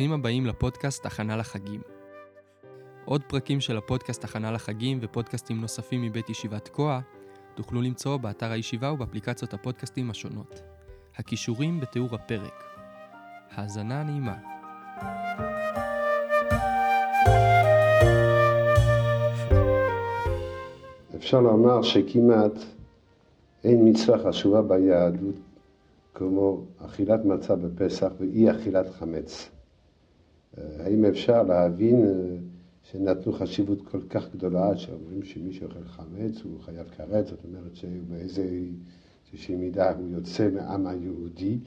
ברוכים הבאים לפודקאסט הכנה לחגים. עוד פרקים של הפודקאסט הכנה לחגים ופודקאסטים נוספים מבית ישיבת תקוע תוכלו למצוא באתר הישיבה ובאפליקציות הפודקאסטים השונות. הכישורים בתיאור הפרק. האזנה נעימה. אפשר לומר שכמעט אין מצווה חשובה ביהדות כמו אכילת מצה בפסח ואי אכילת חמץ. אה, האם אפשר להבין אה, שנתנו חשיבות כל כך גדולה שאומרים שמי שאוכל חמץ הוא חייב כרת, זאת אומרת שבאיזושהי מידה הוא יוצא מעם היהודי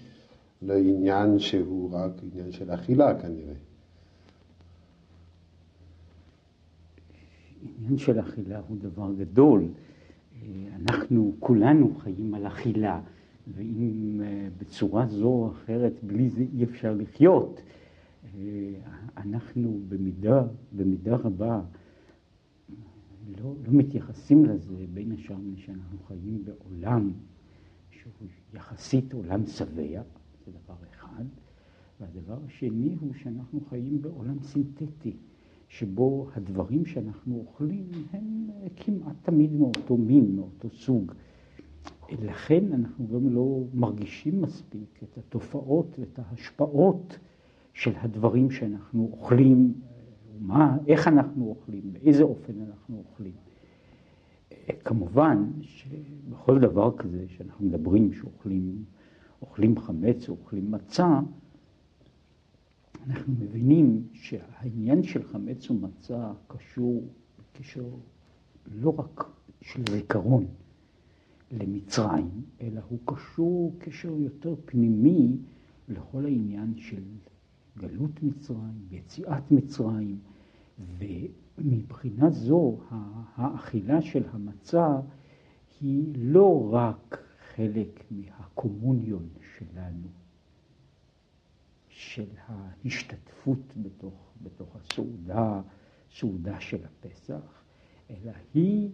לעניין שהוא רק עניין של אכילה כנראה. עניין של אכילה הוא דבר גדול. אה, אנחנו כולנו חיים על אכילה. ואם בצורה זו או אחרת, בלי זה אי אפשר לחיות. אנחנו במידה, במידה רבה לא, לא מתייחסים לזה, בין השאר מפני שאנחנו חיים בעולם שהוא יחסית עולם שבע, זה דבר אחד, והדבר השני הוא שאנחנו חיים בעולם סינתטי, שבו הדברים שאנחנו אוכלים הם כמעט תמיד מאותו מין, מאותו סוג. לכן אנחנו גם לא מרגישים מספיק את התופעות ואת ההשפעות של הדברים שאנחנו אוכלים, מה, איך אנחנו אוכלים, באיזה אופן אנחנו אוכלים. כמובן שבכל דבר כזה שאנחנו מדברים שאוכלים אוכלים חמץ או אוכלים מצה, אנחנו מבינים שהעניין של חמץ ומצה קשור קשר לא רק של זיכרון, למצרים, אלא הוא קשור קשר יותר פנימי לכל העניין של גלות מצרים, יציאת מצרים, ומבחינה זו האכילה של המצה היא לא רק חלק מהקומוניון שלנו, של ההשתתפות בתוך, בתוך הסעודה, סעודה של הפסח, אלא היא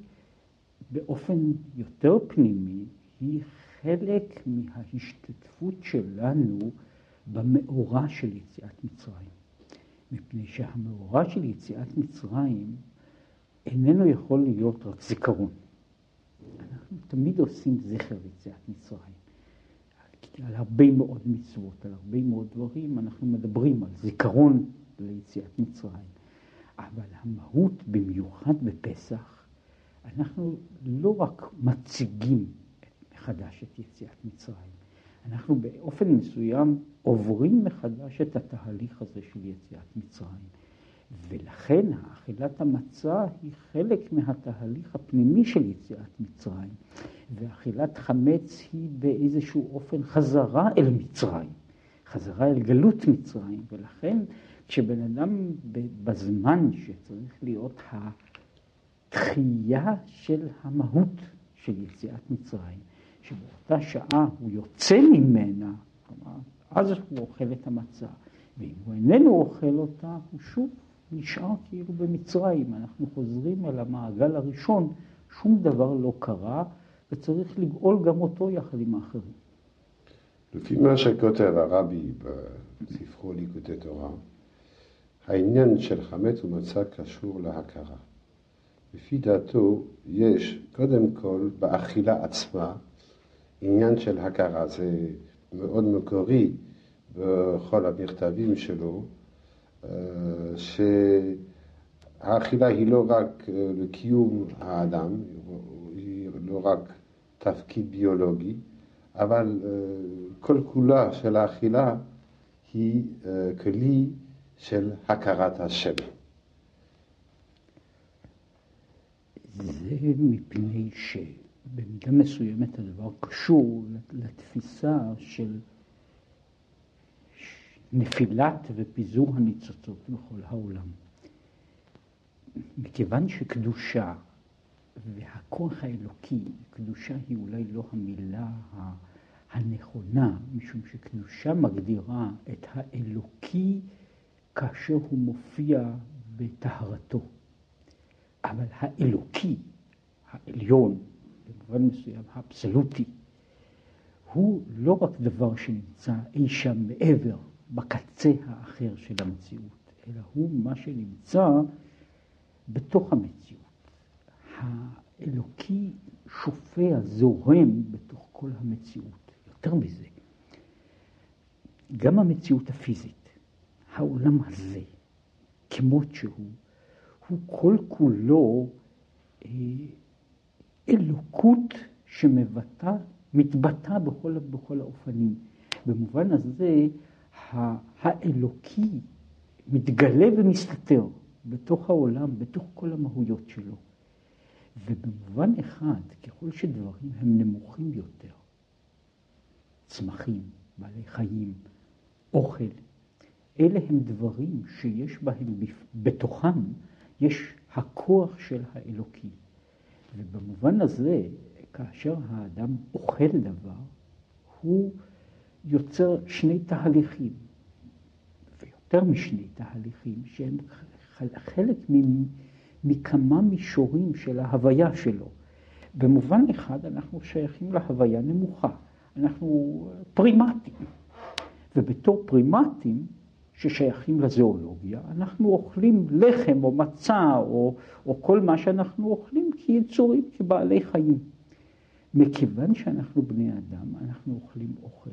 באופן יותר פנימי, היא חלק מההשתתפות שלנו במאורע של יציאת מצרים. מפני שהמאורע של יציאת מצרים איננו יכול להיות רק זיכרון. אנחנו תמיד עושים זכר יציאת מצרים. על הרבה מאוד מצוות, על הרבה מאוד דברים, אנחנו מדברים על זיכרון ליציאת מצרים. אבל המהות, במיוחד בפסח, אנחנו לא רק מציגים מחדש את יציאת מצרים, אנחנו באופן מסוים עוברים מחדש את התהליך הזה של יציאת מצרים. ולכן האכילת המצה היא חלק מהתהליך הפנימי של יציאת מצרים, ואכילת חמץ היא באיזשהו אופן חזרה אל מצרים, חזרה אל גלות מצרים, ולכן כשבן אדם בזמן שצריך להיות ה... תחייה של המהות של יציאת מצרים, שבאותה שעה הוא יוצא ממנה, כלומר, אז הוא אוכל את המצה, ואם הוא איננו אוכל אותה, הוא שוב נשאר כאילו במצרים. אנחנו חוזרים אל המעגל הראשון, שום דבר לא קרה, וצריך לגאול גם אותו יחד עם האחרים. לפי מה שכותב הרבי בספרו ליקוטי תורה, העניין של חמץ ומצה קשור להכרה. לפי דעתו יש קודם כל באכילה עצמה עניין של הכרה, זה מאוד מקורי בכל המכתבים שלו, אה, שהאכילה היא לא רק אה, לקיום האדם, היא לא רק תפקיד ביולוגי, אבל אה, כל כולה של האכילה היא כלי של הכרת השם. זה מפני שבמידה מסוימת הדבר קשור לתפיסה של נפילת ופיזור הניצוצות בכל העולם. מכיוון שקדושה והכוח האלוקי, קדושה היא אולי לא המילה הנכונה, משום שקדושה מגדירה את האלוקי כאשר הוא מופיע בטהרתו. אבל האלוקי, העליון, במובן מסוים האבסולוטי, הוא לא רק דבר שנמצא אי שם מעבר בקצה האחר של המציאות, אלא הוא מה שנמצא בתוך המציאות. האלוקי שופע, זורם בתוך כל המציאות. יותר מזה, גם המציאות הפיזית, העולם הזה, כמות שהוא, הוא כל כולו אה, אלוקות שמבטא, מתבטא בכל, בכל האופנים. במובן הזה, האלוקי מתגלה ומסתתר בתוך העולם, בתוך כל המהויות שלו. ובמובן אחד, ככל שדברים הם נמוכים יותר, צמחים, בעלי חיים, אוכל, אלה הם דברים שיש בהם, בתוכם יש הכוח של האלוקי. ובמובן הזה, כאשר האדם אוכל דבר, הוא יוצר שני תהליכים, ויותר משני תהליכים, שהם חלק מכמה מישורים של ההוויה שלו. במובן אחד אנחנו שייכים להוויה נמוכה, אנחנו פרימטים, ובתור פרימטים ששייכים לזואולוגיה, אנחנו אוכלים לחם או מצה או, או כל מה שאנחנו אוכלים כיצורים, כבעלי חיים. מכיוון שאנחנו בני אדם, אנחנו אוכלים אוכל.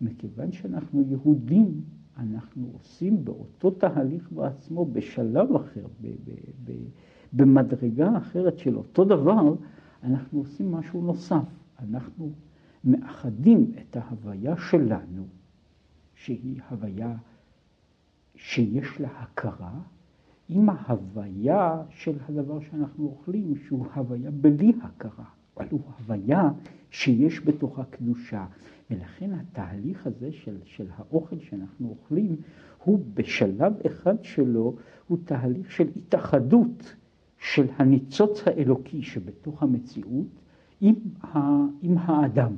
מכיוון שאנחנו יהודים, אנחנו עושים באותו תהליך בעצמו, בשלב אחר, ב, ב, ב, במדרגה אחרת של אותו דבר, אנחנו עושים משהו נוסף. אנחנו מאחדים את ההוויה שלנו, שהיא הוויה שיש לה הכרה, עם ההוויה של הדבר שאנחנו אוכלים, שהוא הוויה בלי הכרה, אבל הוא הוויה שיש בתוכה קדושה. ולכן התהליך הזה של, של האוכל שאנחנו אוכלים, הוא בשלב אחד שלו, הוא תהליך של התאחדות של הניצוץ האלוקי שבתוך המציאות עם, ה, עם האדם.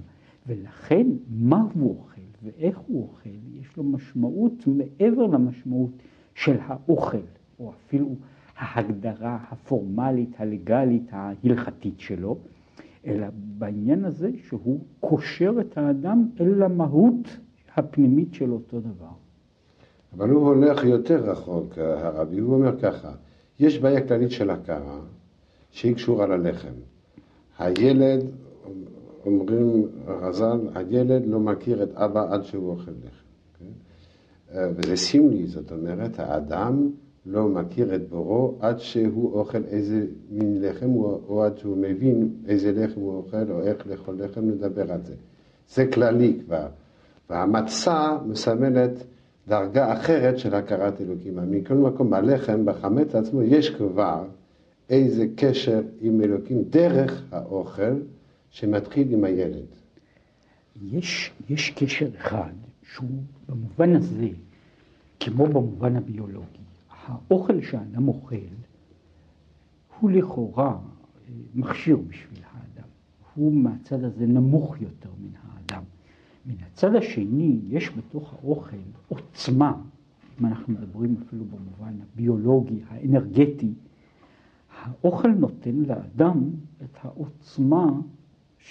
ולכן מה הוא אוכל ואיך הוא אוכל, יש לו משמעות מעבר למשמעות של האוכל, או אפילו ההגדרה הפורמלית, הלגלית, ההלכתית שלו. אלא בעניין הזה שהוא קושר את האדם אל המהות הפנימית של אותו דבר. אבל הוא הולך יותר רחוק, הרבי, הוא אומר ככה, יש בעיה כללית של הכרה, שהיא קשורה ללחם. הילד, אומרים רז"ל, הילד לא מכיר את אבא עד שהוא אוכל לחם. כן? וזה סמלי, זאת אומרת, האדם לא מכיר את בורו עד שהוא אוכל איזה מין לחם, או עד שהוא מבין איזה לחם הוא אוכל, או איך לאכול לחם, נדבר על זה. זה כללי כבר. והמצה מסמלת דרגה אחרת של הכרת אלוקים. מכל מקום, בלחם, בחמץ עצמו, יש כבר איזה קשר עם אלוקים דרך האוכל שמתחיל עם הילד. יש, יש קשר אחד שהוא במובן הזה, כמו במובן הביולוגי. האוכל שאדם אוכל הוא לכאורה אה, מכשיר בשביל האדם. הוא מהצד הזה נמוך יותר מן האדם. מן הצד השני, יש בתוך האוכל עוצמה, אם אנחנו מדברים אפילו במובן הביולוגי, האנרגטי, האוכל נותן לאדם את העוצמה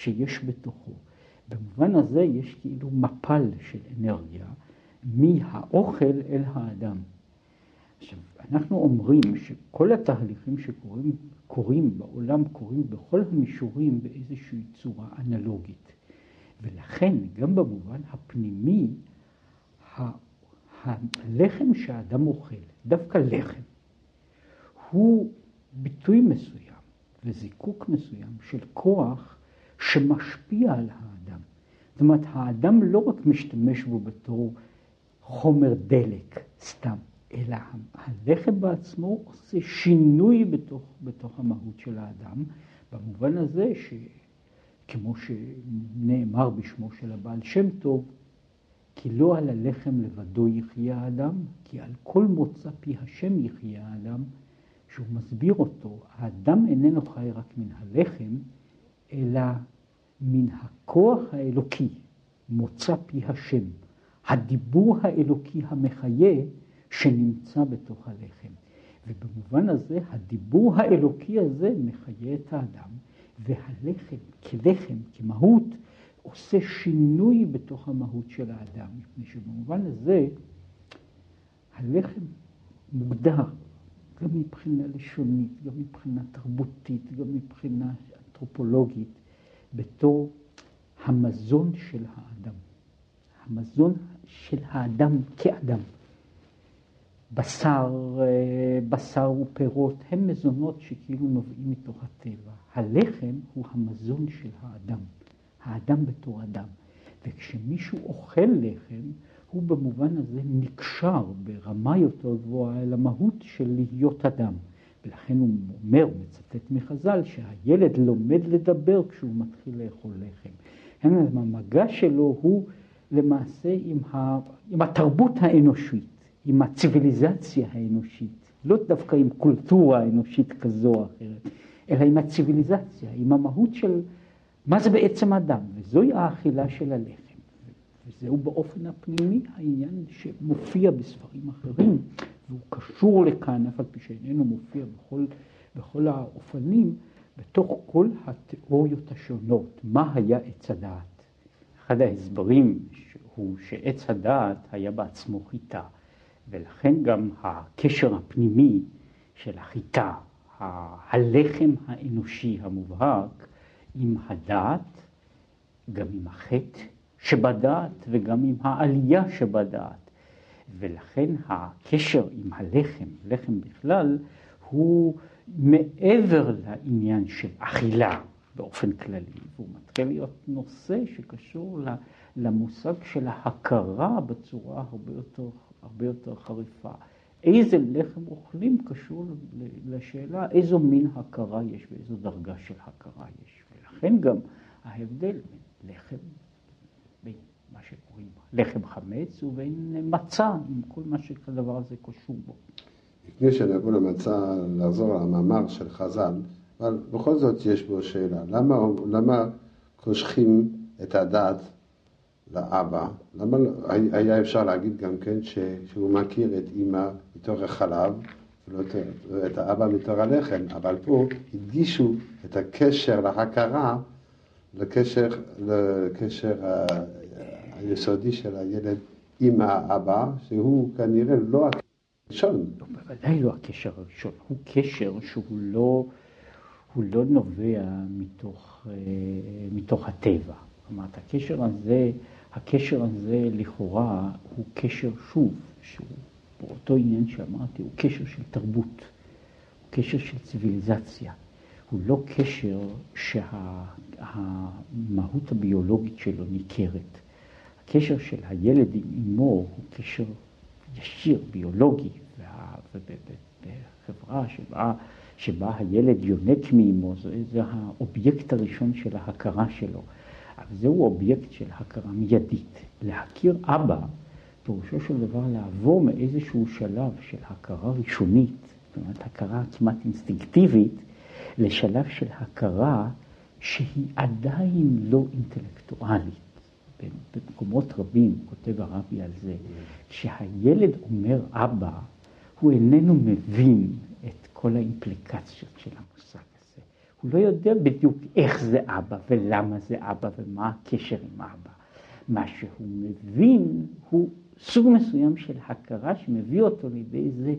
שיש בתוכו. במובן הזה יש כאילו מפל של אנרגיה מהאוכל אל האדם. עכשיו, אנחנו אומרים שכל התהליכים שקורים קורים בעולם, קורים בכל המישורים באיזושהי צורה אנלוגית. ולכן, גם במובן הפנימי, הלחם שהאדם אוכל, דווקא לחם, הוא ביטוי מסוים וזיקוק מסוים של כוח שמשפיע על האדם. זאת אומרת, האדם לא רק משתמש בו בתור חומר דלק, סתם, אלא הלחם בעצמו עושה שינוי בתוך, בתוך המהות של האדם, במובן הזה שכמו שנאמר בשמו של הבעל שם טוב, כי לא על הלחם לבדו יחיה האדם, כי על כל מוצא פי השם יחיה האדם, שהוא מסביר אותו, האדם איננו חי רק מן הלחם, אלא מן הכוח האלוקי, מוצא פי השם, הדיבור האלוקי המחיה, שנמצא בתוך הלחם. ובמובן הזה, הדיבור האלוקי הזה מחיה את האדם, והלחם כלחם, כמהות, עושה שינוי בתוך המהות של האדם, מפני שבמובן הזה הלחם מוגדר גם מבחינה לשונית, גם מבחינה תרבותית, גם מבחינה אנתרופולוגית, בתור המזון של האדם. המזון של האדם כאדם. בשר, אה, בשר ופירות הם מזונות שכאילו נובעים מתוך הטבע. הלחם הוא המזון של האדם, האדם בתור אדם. וכשמישהו אוכל לחם, הוא במובן הזה נקשר ברמה יותר גבוהה אל המהות של להיות אדם. ולכן הוא אומר, מצטט מחז"ל, שהילד לומד לדבר כשהוא מתחיל לאכול לחם. כן, המגע שלו הוא למעשה עם, ה, התרבות האנושית, עם הציוויליזציה האנושית, לא דווקא עם קולטורה אנושית כזו או אחרת, אלא עם הציוויליזציה, עם המהות של מה זה בעצם אדם, וזוהי האכילה של הלחם. וזהו באופן הפנימי העניין שמופיע בספרים אחרים, והוא קשור לכאן, אף על פי שאיננו מופיע בכל, בכל האופנים, בתוך כל התיאוריות השונות, מה היה עץ הדעת. אחד ההסברים הוא שעץ הדעת היה בעצמו חיטה, ולכן גם הקשר הפנימי של החיטה, הלחם האנושי המובהק, עם הדעת, גם עם החטא שבדעת וגם עם העלייה שבדעת. ולכן הקשר עם הלחם, לחם בכלל, הוא מעבר לעניין של אכילה באופן כללי, והוא מתחיל להיות נושא שקשור למושג של ההכרה בצורה הרבה יותר, הרבה יותר חריפה. איזה לחם אוכלים קשור לשאלה איזו מין הכרה יש ואיזו דרגה של הכרה יש. ולכן גם ההבדל בין לחם מה שקוראים לחם חמץ, ובין מצה, עם כל מה שהדבר הזה קשור בו. לפני שנבוא למצה, לחזור על המאמר של חז"ל, אבל בכל זאת יש בו שאלה, למה, למה קושחים את הדת לאבא? למה היה אפשר להגיד גם כן ש, שהוא מכיר את אימא מתוך החלב, ולא את האבא מתוך הלחם, אבל פה הדגישו את הקשר להכרה לקשר, לקשר היסודי של הילד עם האבא, שהוא כנראה לא הקשר הראשון. לא, בוודאי לא הקשר הראשון, הוא קשר שהוא לא, הוא לא נובע מתוך, אה, מתוך הטבע. אומרת, הקשר הזה, הקשר הזה לכאורה הוא קשר שוב, שהוא באותו עניין שאמרתי, הוא קשר של תרבות, הוא קשר של ציוויליזציה. הוא לא קשר שהמהות הביולוגית שלו ניכרת. הקשר של הילד עם אמו הוא קשר ישיר, ביולוגי, ובחברה שבה, שבה הילד יונק מאמו, זה, זה האובייקט הראשון של ההכרה שלו. אבל זהו אובייקט של הכרה מיידית. להכיר אבא, פירושו של דבר לעבור מאיזשהו שלב של הכרה ראשונית, זאת אומרת הכרה כמעט אינסטינקטיבית, לשלב של הכרה שהיא עדיין לא אינטלקטואלית. במקומות רבים, כותב הרבי על זה, כשהילד אומר אבא, הוא איננו מבין את כל האימפליקציות של המושג הזה. הוא לא יודע בדיוק איך זה אבא ולמה זה אבא ומה הקשר עם אבא. מה שהוא מבין הוא סוג מסוים של הכרה שמביא אותו לידי זה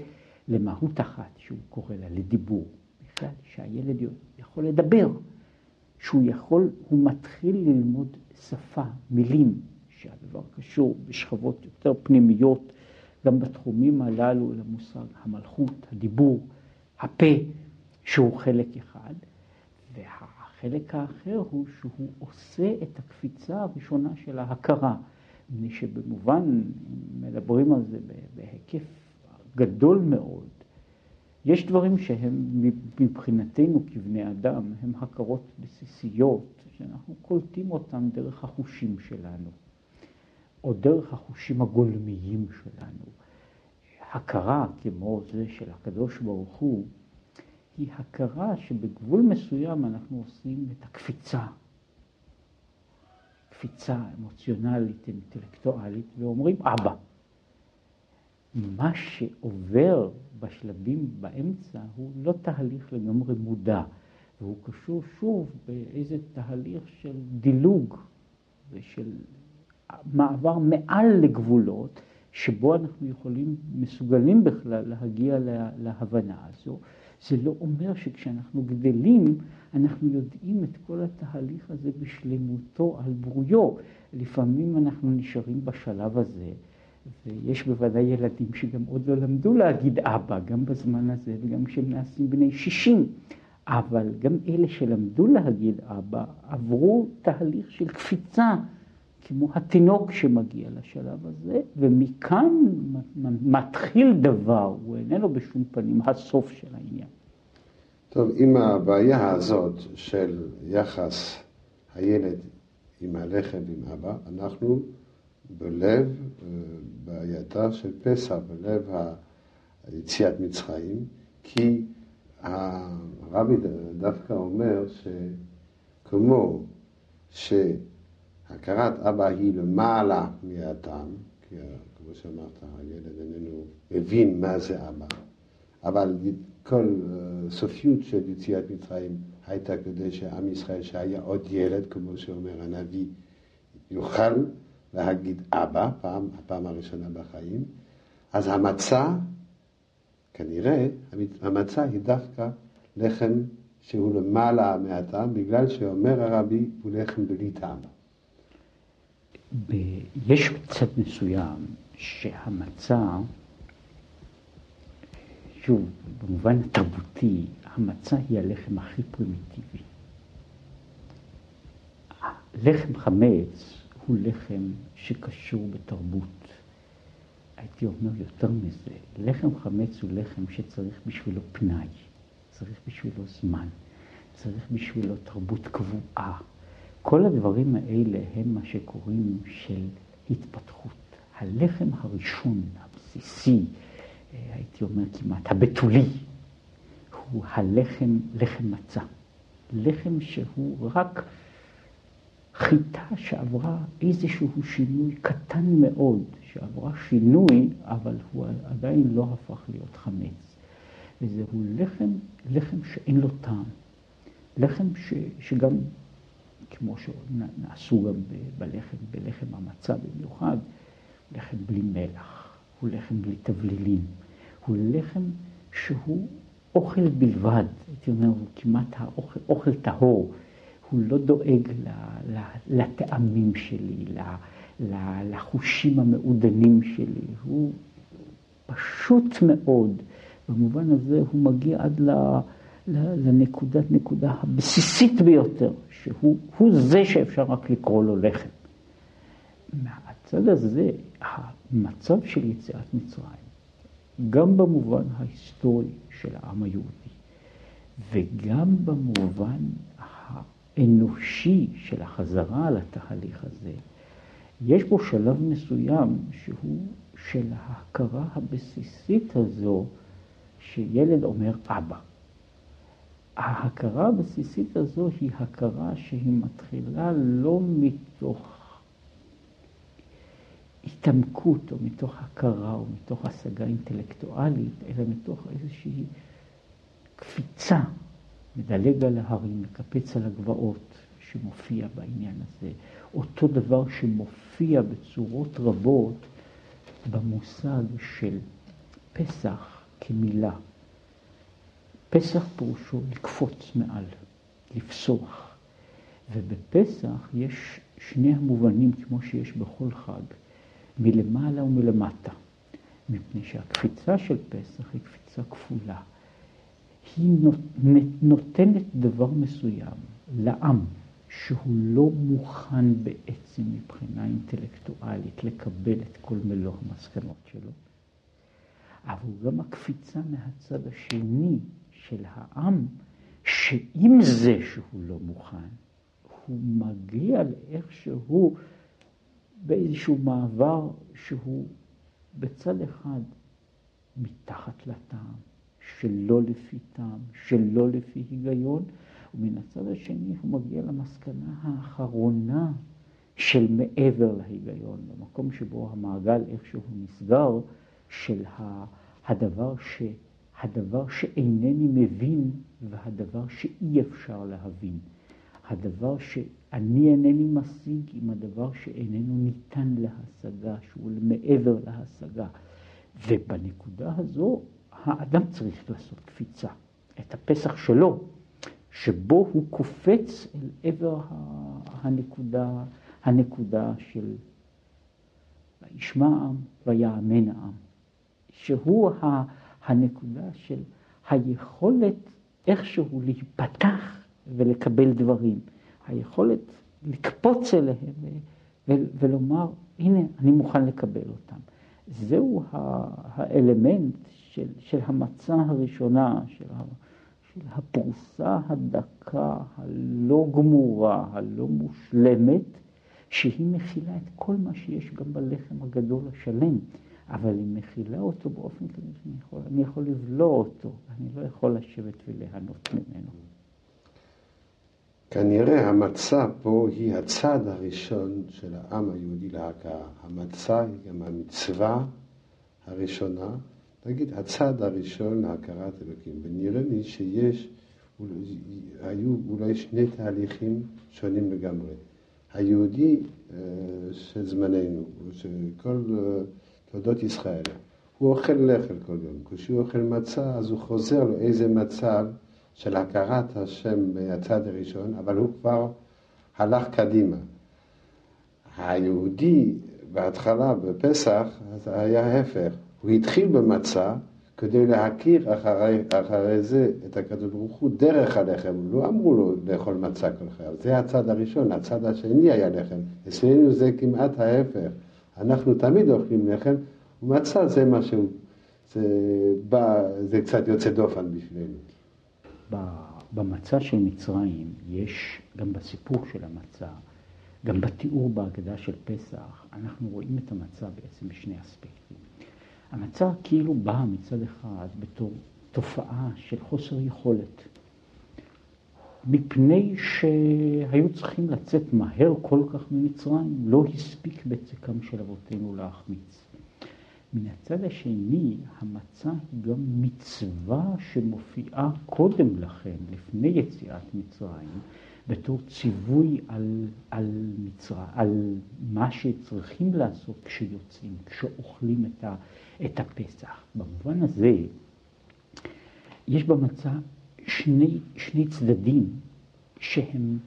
למהות אחת שהוא קורא לה, לדיבור. בכלל, שהילד יכול לדבר, שהוא יכול, הוא מתחיל ללמוד שפה, מילים, שהדבר קשור בשכבות יותר פנימיות, גם בתחומים הללו למושג המלכות, הדיבור, הפה, שהוא חלק אחד, והחלק האחר הוא שהוא עושה את הקפיצה הראשונה של ההכרה, מפני שבמובן, מדברים על זה בהיקף גדול מאוד, יש דברים שהם מבחינתנו כבני אדם, הם הכרות בסיסיות, שאנחנו קולטים אותם דרך החושים שלנו, או דרך החושים הגולמיים שלנו. הכרה כמו זה של הקדוש ברוך הוא, היא הכרה שבגבול מסוים אנחנו עושים את הקפיצה, קפיצה אמוציונלית, אינטלקטואלית, ואומרים אבא. מה שעובר בשלבים באמצע הוא לא תהליך לגמרי מודע, והוא קשור שוב באיזה תהליך של דילוג ושל מעבר מעל לגבולות, שבו אנחנו יכולים, מסוגלים בכלל להגיע לה, להבנה הזו. זה לא אומר שכשאנחנו גדלים, אנחנו יודעים את כל התהליך הזה בשלמותו על בוריו. לפעמים אנחנו נשארים בשלב הזה, ויש בוודאי ילדים שגם עוד לא למדו להגיד אבא, גם בזמן הזה וגם כשהם נעשים בני 60. אבל גם אלה שלמדו להגיד אבא, עברו תהליך של קפיצה, כמו התינוק שמגיע לשלב הזה, ומכאן מתחיל דבר, הוא איננו בשום פנים הסוף של העניין. טוב, עם הבעיה הזאת של יחס הילד עם הלחם ועם אבא, אנחנו בלב אה, בעייתה של פסח, בלב היציאת מצרים, כי הרבי דווקא אומר שכמו שהכרת אבא היא למעלה מהטעם, כי כמו שאמרת, הילד איננו מבין מה זה אבא, אבל כל אה, סופיות של יציאת מצרים הייתה כדי שעם ישראל שהיה עוד ילד, כמו שאומר הנביא, יוכל להגיד אבא, פעם, הפעם הראשונה בחיים, אז המצה, כנראה, המצה היא דווקא לחם שהוא למעלה מהטעם, בגלל שאומר הרבי, הוא לחם בלי טעם. יש צד מסוים שהמצה שוב, במובן התרבותי, המצה היא הלחם הכי פרימיטיבי. לחם חמץ הוא לחם שקשור בתרבות. הייתי אומר יותר מזה, לחם חמץ הוא לחם שצריך בשבילו פנאי, צריך בשבילו זמן, צריך בשבילו תרבות קבועה. כל הדברים האלה הם מה שקוראים של התפתחות. הלחם הראשון, הבסיסי, הייתי אומר כמעט, הבתולי, הוא הלחם, לחם מצה. לחם שהוא רק חיטה שעברה איזשהו שינוי קטן מאוד, שעברה שינוי, אבל הוא עדיין לא הפך להיות חמץ. וזהו לחם, לחם שאין לו טעם. לחם ש, שגם, כמו שנעשו גם בלחם, בלחם המצה במיוחד, לחם בלי מלח. הוא לחם בלי תבלילים, הוא לחם שהוא אוכל בלבד, הייתי אומר, הוא כמעט האוכל, אוכל טהור, הוא לא דואג לטעמים שלי, לחושים המעודנים שלי, הוא פשוט מאוד, במובן הזה הוא מגיע עד לנקודת נקודה הבסיסית ביותר, שהוא זה שאפשר רק לקרוא לו לחם. מהצד הזה, המצב של יציאת מצרים, גם במובן ההיסטורי של העם היהודי, וגם במובן האנושי של החזרה לתהליך הזה, יש בו שלב מסוים שהוא של ההכרה הבסיסית הזו שילד אומר אבא. ההכרה הבסיסית הזו היא הכרה שהיא מתחילה לא מתוך התעמקות או מתוך הכרה או מתוך השגה אינטלקטואלית, אלא מתוך איזושהי קפיצה, מדלג על ההרים, מקפץ על הגבעות שמופיע בעניין הזה. אותו דבר שמופיע בצורות רבות במושג של פסח כמילה. פסח פירושו לקפוץ מעל, לפסוח. ובפסח יש שני המובנים כמו שיש בכל חג. מלמעלה ומלמטה, מפני שהקפיצה של פסח היא קפיצה כפולה. היא נותנת דבר מסוים לעם שהוא לא מוכן בעצם מבחינה אינטלקטואלית לקבל את כל מלוא המסקנות שלו, אבל גם הקפיצה מהצד השני של העם, שעם זה שהוא לא מוכן, הוא מגיע לאיכשהו באיזשהו מעבר שהוא בצד אחד מתחת לטעם, שלא לפי טעם, שלא לפי היגיון, ומן הצד השני הוא מגיע למסקנה האחרונה של מעבר להיגיון, במקום שבו המעגל איכשהו נסגר, של הדבר, ש, הדבר שאינני מבין והדבר שאי אפשר להבין. הדבר שאני אינני משיג עם הדבר שאיננו ניתן להשגה, שהוא מעבר להשגה. ובנקודה הזו האדם צריך לעשות קפיצה. את הפסח שלו, שבו הוא קופץ אל עבר הנקודה, הנקודה של וישמע העם ויאמן העם, שהוא הנקודה של היכולת איכשהו להיפתח ולקבל דברים, היכולת לקפוץ אליהם ולומר, הנה, אני מוכן לקבל אותם. זהו האלמנט של, של המצה הראשונה, של, של הפרוסה הדקה, הלא גמורה, הלא מושלמת, שהיא מכילה את כל מה שיש גם בלחם הגדול השלם, אבל היא מכילה אותו באופן כזה שאני יכול, אני יכול לבלוע אותו, אני לא יכול לשבת וליהנות ממנו. כנראה המצה פה היא הצעד הראשון של העם היהודי להכרה. המצה היא גם המצווה הראשונה, נגיד הצעד הראשון להכרת אלוקים. ונראה לי שיש, היו אולי שני תהליכים שונים לגמרי. היהודי אה, של זמננו, של כל אה, תולדות ישראל, הוא אוכל לחם כל יום. כשהוא אוכל מצה, אז הוא חוזר לאיזה מצב של הכרת השם מהצד הראשון, אבל הוא כבר הלך קדימה. היהודי בהתחלה, בפסח, אז היה ההפך. הוא התחיל במצה כדי להכיר אחרי, אחרי זה את הקדוש ברוך הוא דרך הלחם. לא אמרו לו לאכול מצה כל חייו. זה הצד הראשון, הצד השני היה לחם. אצלנו זה כמעט ההפך. אנחנו תמיד אוכלים לחם, ומצה זה משהו, זה, בא, זה קצת יוצא דופן בשבילנו. במצע של מצרים יש, גם בסיפור של המצע, גם בתיאור בהגדה של פסח, אנחנו רואים את המצע בעצם בשני אספקטים. המצע כאילו בא מצד אחד בתור תופעה של חוסר יכולת. מפני שהיו צריכים לצאת מהר כל כך ממצרים, לא הספיק בצקם של אבותינו להחמיץ. מן הצד השני, המצה היא גם מצווה שמופיעה קודם לכן, לפני יציאת מצרים, בתור ציווי על, על, מצרים, על מה שצריכים לעשות כשיוצאים, כשאוכלים את, ה, את הפסח. במובן הזה, יש במצה שני, שני צדדים שהם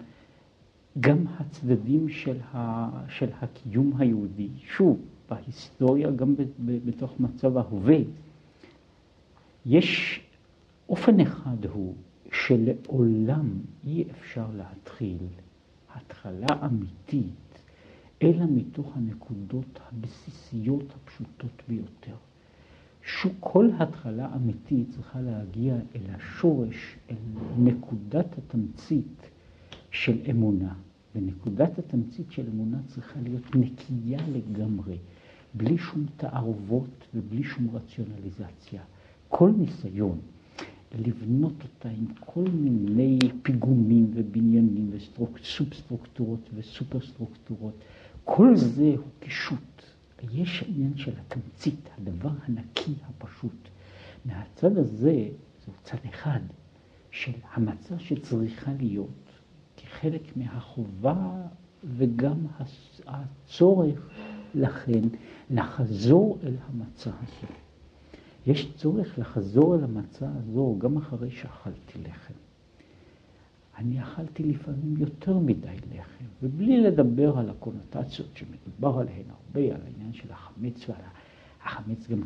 גם הצדדים של, ה, של הקיום היהודי. שוב, בהיסטוריה, גם בתוך מצב ההווה, יש אופן אחד הוא שלעולם אי אפשר להתחיל התחלה אמיתית, אלא מתוך הנקודות הבסיסיות הפשוטות ביותר. כל התחלה אמיתית צריכה להגיע אל השורש, אל נקודת התמצית של אמונה. ונקודת התמצית של אמונה צריכה להיות נקייה לגמרי. בלי שום תערובות ובלי שום רציונליזציה. כל ניסיון לבנות אותה עם כל מיני פיגומים ובניינים וסובסטרוקטורות וסופרסטרוקטורות, כל זה הוא קישוט. יש עניין של התמצית, הדבר הנקי הפשוט. מהצד הזה, זהו צד אחד של המצע שצריכה להיות כחלק מהחובה וגם הצורך לכן לחזור אל המצה הזו. יש צורך לחזור אל המצה הזו גם אחרי שאכלתי לחם. אני אכלתי לפעמים יותר מדי לחם, ובלי לדבר על הקונוטציות שמדובר עליהן הרבה, על העניין של החמץ ועל החמץ גם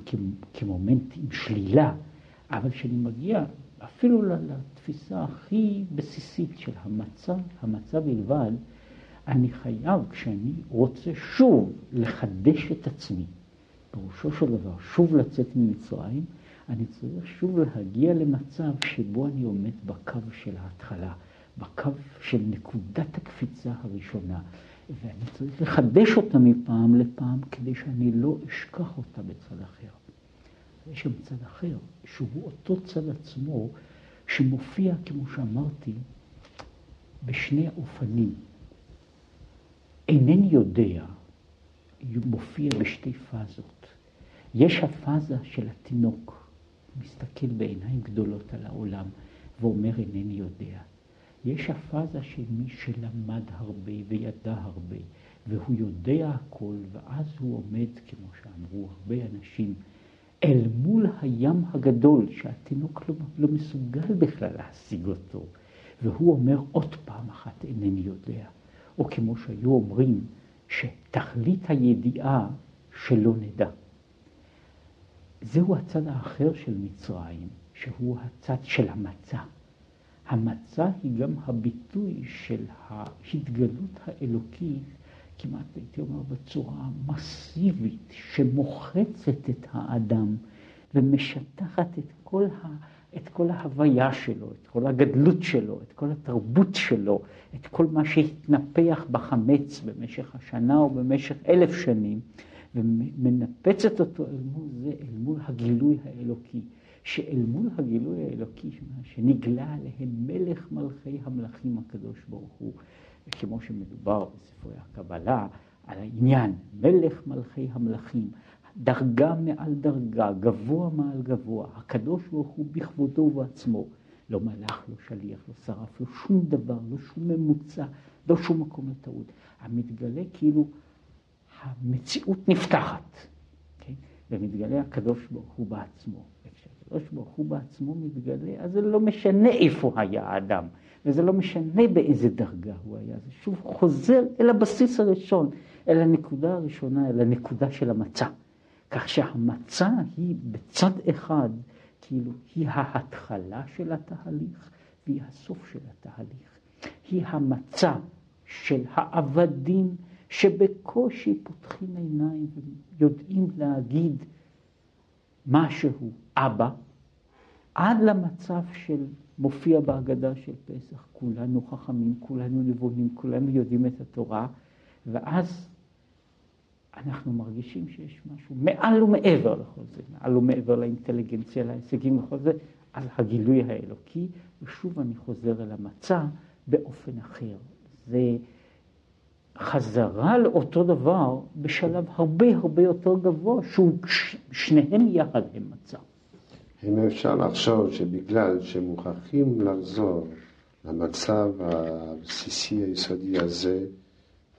כמומנט עם שלילה, אבל כשאני מגיע אפילו לתפיסה הכי בסיסית של המצה, המצה בלבד, אני חייב, כשאני רוצה שוב לחדש את עצמי, פירושו של דבר, שוב לצאת ממצרים, אני צריך שוב להגיע למצב שבו אני עומד בקו של ההתחלה, בקו של נקודת הקפיצה הראשונה, ואני צריך לחדש אותה מפעם לפעם כדי שאני לא אשכח אותה בצד אחר. יש גם צד אחר, שהוא אותו צד עצמו, שמופיע, כמו שאמרתי, בשני אופנים. אינני יודע, מופיע בשתי פאזות. יש הפאזה של התינוק, מסתכל בעיניים גדולות על העולם ואומר אינני יודע. יש הפאזה של מי שלמד הרבה וידע הרבה, והוא יודע הכל, ואז הוא עומד, כמו שאמרו הרבה אנשים, אל מול הים הגדול, שהתינוק לא, לא מסוגל בכלל להשיג אותו, והוא אומר עוד פעם אחת אינני יודע. או כמו שהיו אומרים, שתכלית הידיעה שלא נדע. זהו הצד האחר של מצרים, שהוא הצד של המצה. המצה היא גם הביטוי של ההתגלות האלוקית, כמעט הייתי אומר בצורה מסיבית, שמוחצת את האדם ומשטחת את כל, ה, את כל ההוויה שלו, את כל הגדלות שלו, את כל התרבות שלו, את כל מה שהתנפח בחמץ במשך השנה או במשך אלף שנים, ומנפצת אותו אל מול זה, אל מול הגילוי האלוקי. שאל מול הגילוי האלוקי שנגלה עליהם מלך מלכי המלכים הקדוש ברוך הוא, וכמו שמדובר בספרי הקבלה, על העניין, מלך מלכי המלכים, דרגה מעל דרגה, גבוה מעל גבוה, הקדוש ברוך הוא בכבודו ובעצמו, לא מלאך, לא שליח, לא שרף, לא שום דבר, לא שום ממוצע, לא שום מקום לטעות. המתגלה כאילו המציאות נפתחת, כן? ומתגלה הקדוש ברוך הוא בעצמו. וכשהקדוש ברוך הוא בעצמו מתגלה, אז זה לא משנה איפה היה האדם, וזה לא משנה באיזה דרגה הוא היה, זה שוב חוזר אל הבסיס הראשון, אל הנקודה הראשונה, אל הנקודה של המצה. כך שהמצה היא בצד אחד, כאילו, היא ההתחלה של התהליך והיא הסוף של התהליך. היא המצה של העבדים שבקושי פותחים עיניים ויודעים להגיד משהו, אבא, עד למצב של מופיע בהגדה של פסח, כולנו חכמים, כולנו נבונים, כולנו יודעים את התורה, ואז אנחנו מרגישים שיש משהו מעל ומעבר לכל זה, מעל ומעבר לאינטליגנציה, להישגים וכל זה, על הגילוי האלוקי, ושוב אני חוזר אל המצע באופן אחר. זה חזרה לאותו דבר בשלב הרבה הרבה יותר גבוה, שהוא שניהם יחד הם מצע. אם אפשר לחשוב שבגלל שמוכרחים לחזור למצב הבסיסי היסודי הזה,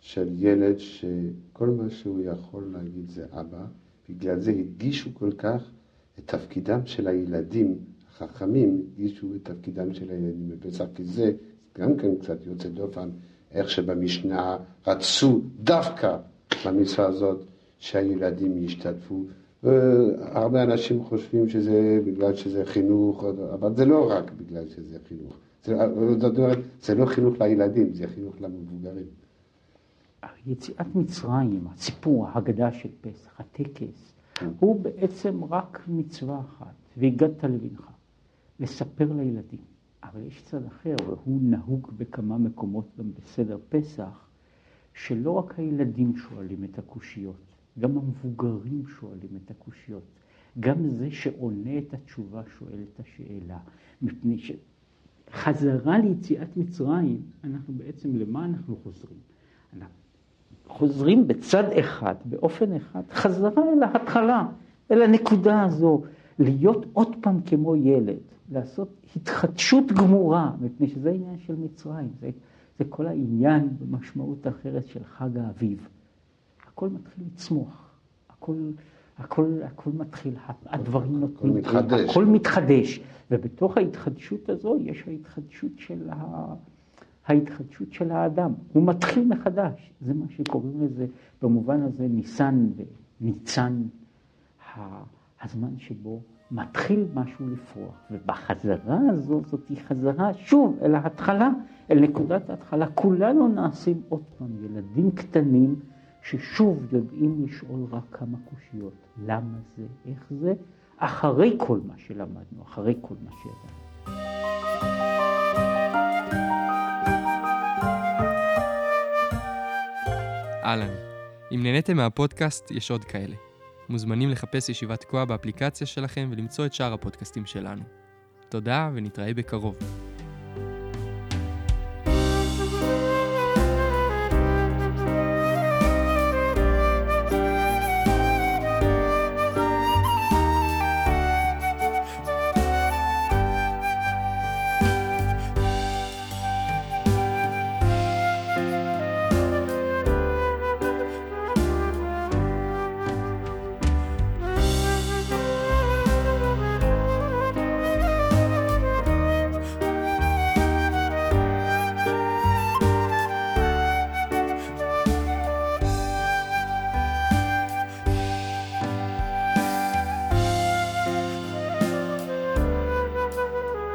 של ילד שכל מה שהוא יכול להגיד זה אבא, בגלל זה הדגישו כל כך את תפקידם של הילדים החכמים, הדגישו את תפקידם של הילדים בפסח, כי זה גם כן קצת יוצא דופן, איך שבמשנה רצו דווקא במצווה הזאת שהילדים ישתתפו. הרבה אנשים חושבים שזה בגלל שזה חינוך, אבל זה לא רק בגלל שזה חינוך. זה, זה לא חינוך לילדים, זה חינוך למבוגרים. יציאת מצרים, הסיפור, ההגדה של פסח, הטקס, הוא בעצם רק מצווה אחת, והגדת לבנך, לספר לילדים. אבל יש צד אחר, והוא נהוג בכמה מקומות גם בסדר פסח, שלא רק הילדים שואלים את הקושיות, גם המבוגרים שואלים את הקושיות. גם זה שעונה את התשובה שואל את השאלה. מפני שחזרה ליציאת מצרים, אנחנו בעצם, למה אנחנו חוזרים? אנחנו חוזרים בצד אחד, באופן אחד, חזרה אל ההתחלה, אל הנקודה הזו, להיות עוד פעם כמו ילד, לעשות התחדשות גמורה, מפני שזה העניין של מצרים, זה, זה כל העניין במשמעות אחרת של חג האביב. הכל מתחיל לצמוח, הכל, הכל, הכל מתחיל, הדברים נותנים, הכל מתחדש. הכל מתחדש, ובתוך ההתחדשות הזו יש ההתחדשות של ה... ההתחדשות של האדם. הוא מתחיל מחדש. זה מה שקוראים לזה במובן הזה ניסן וניצן, הזמן שבו מתחיל משהו לפרוח. ובחזרה הזו, זאת היא חזרה שוב אל ההתחלה, אל נקודת ההתחלה. כולנו נעשים עוד פעם ילדים קטנים ששוב יודעים לשאול רק כמה קושיות. למה זה? איך זה? אחרי כל מה שלמדנו, אחרי כל מה שידענו. אהלן. אם נהניתם מהפודקאסט, יש עוד כאלה. מוזמנים לחפש ישיבת תקוע באפליקציה שלכם ולמצוא את שאר הפודקאסטים שלנו. תודה ונתראה בקרוב.